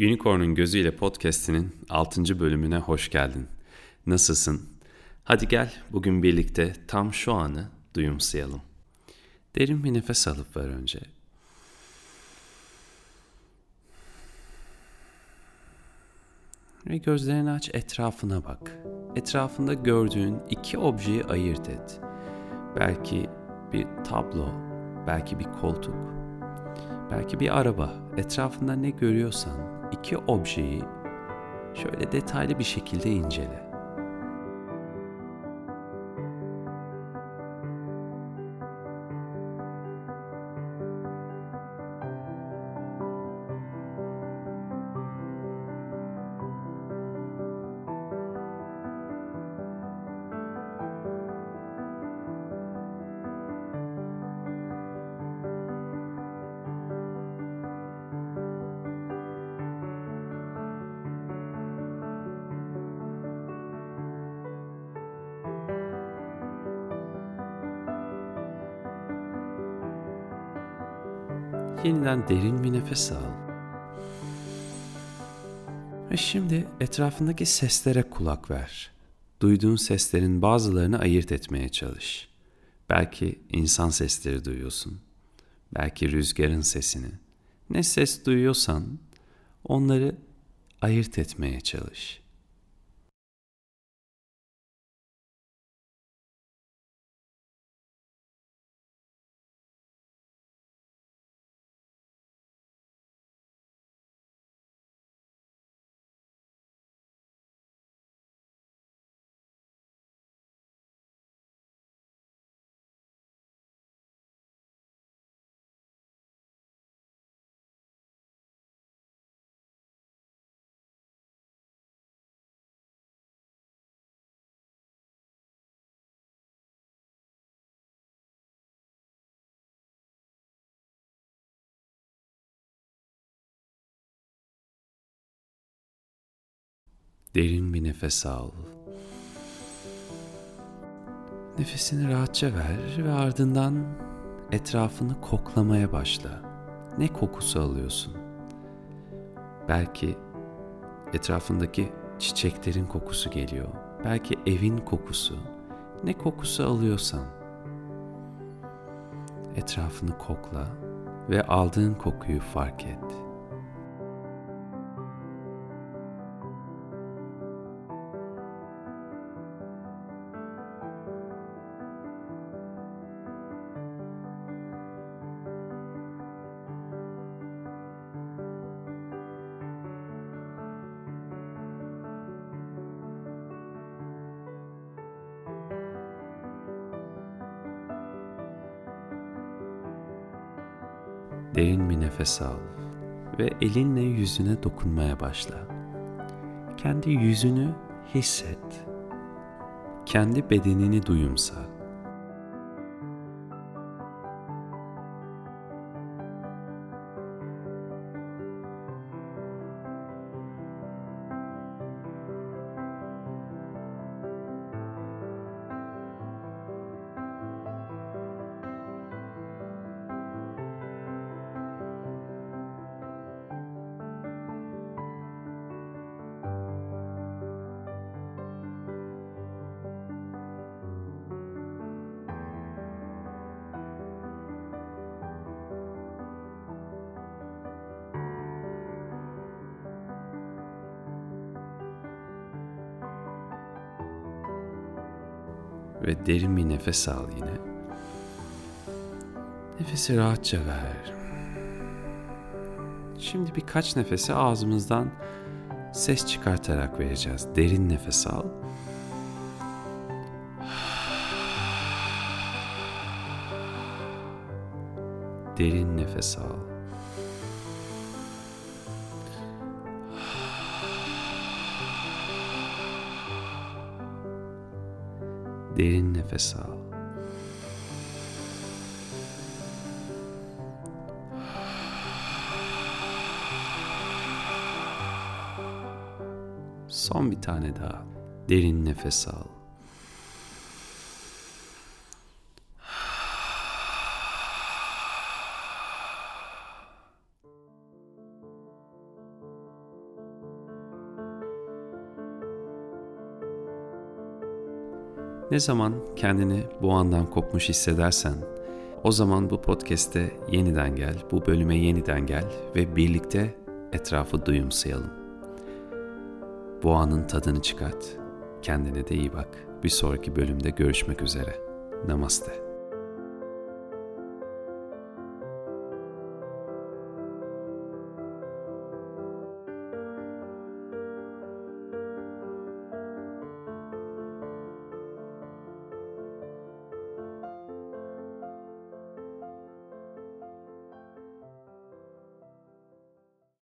Unicorn'un Gözüyle Podcast'inin 6. bölümüne hoş geldin. Nasılsın? Hadi gel bugün birlikte tam şu anı duyumsayalım. Derin bir nefes alıp ver önce. Ve gözlerini aç etrafına bak. Etrafında gördüğün iki objeyi ayırt et. Belki bir tablo, belki bir koltuk, belki bir araba. Etrafında ne görüyorsan iki objeyi şöyle detaylı bir şekilde incele. Yeniden derin bir nefes al. Ve şimdi etrafındaki seslere kulak ver. Duyduğun seslerin bazılarını ayırt etmeye çalış. Belki insan sesleri duyuyorsun. Belki rüzgarın sesini. Ne ses duyuyorsan onları ayırt etmeye çalış.'' Derin bir nefes al. Nefesini rahatça ver ve ardından etrafını koklamaya başla. Ne kokusu alıyorsun? Belki etrafındaki çiçeklerin kokusu geliyor. Belki evin kokusu. Ne kokusu alıyorsan etrafını kokla ve aldığın kokuyu fark et. Derin bir nefes al ve elinle yüzüne dokunmaya başla. Kendi yüzünü hisset. Kendi bedenini duyumsa. Ve derin bir nefes al yine. Nefesi rahatça ver. Şimdi birkaç nefesi ağzımızdan ses çıkartarak vereceğiz. Derin nefes al. Derin nefes al. Derin nefes al. Son bir tane daha. Derin nefes al. Ne zaman kendini bu andan kopmuş hissedersen, o zaman bu podcast'te yeniden gel, bu bölüme yeniden gel ve birlikte etrafı duyumsayalım. Bu anın tadını çıkart. Kendine de iyi bak. Bir sonraki bölümde görüşmek üzere. Namaste.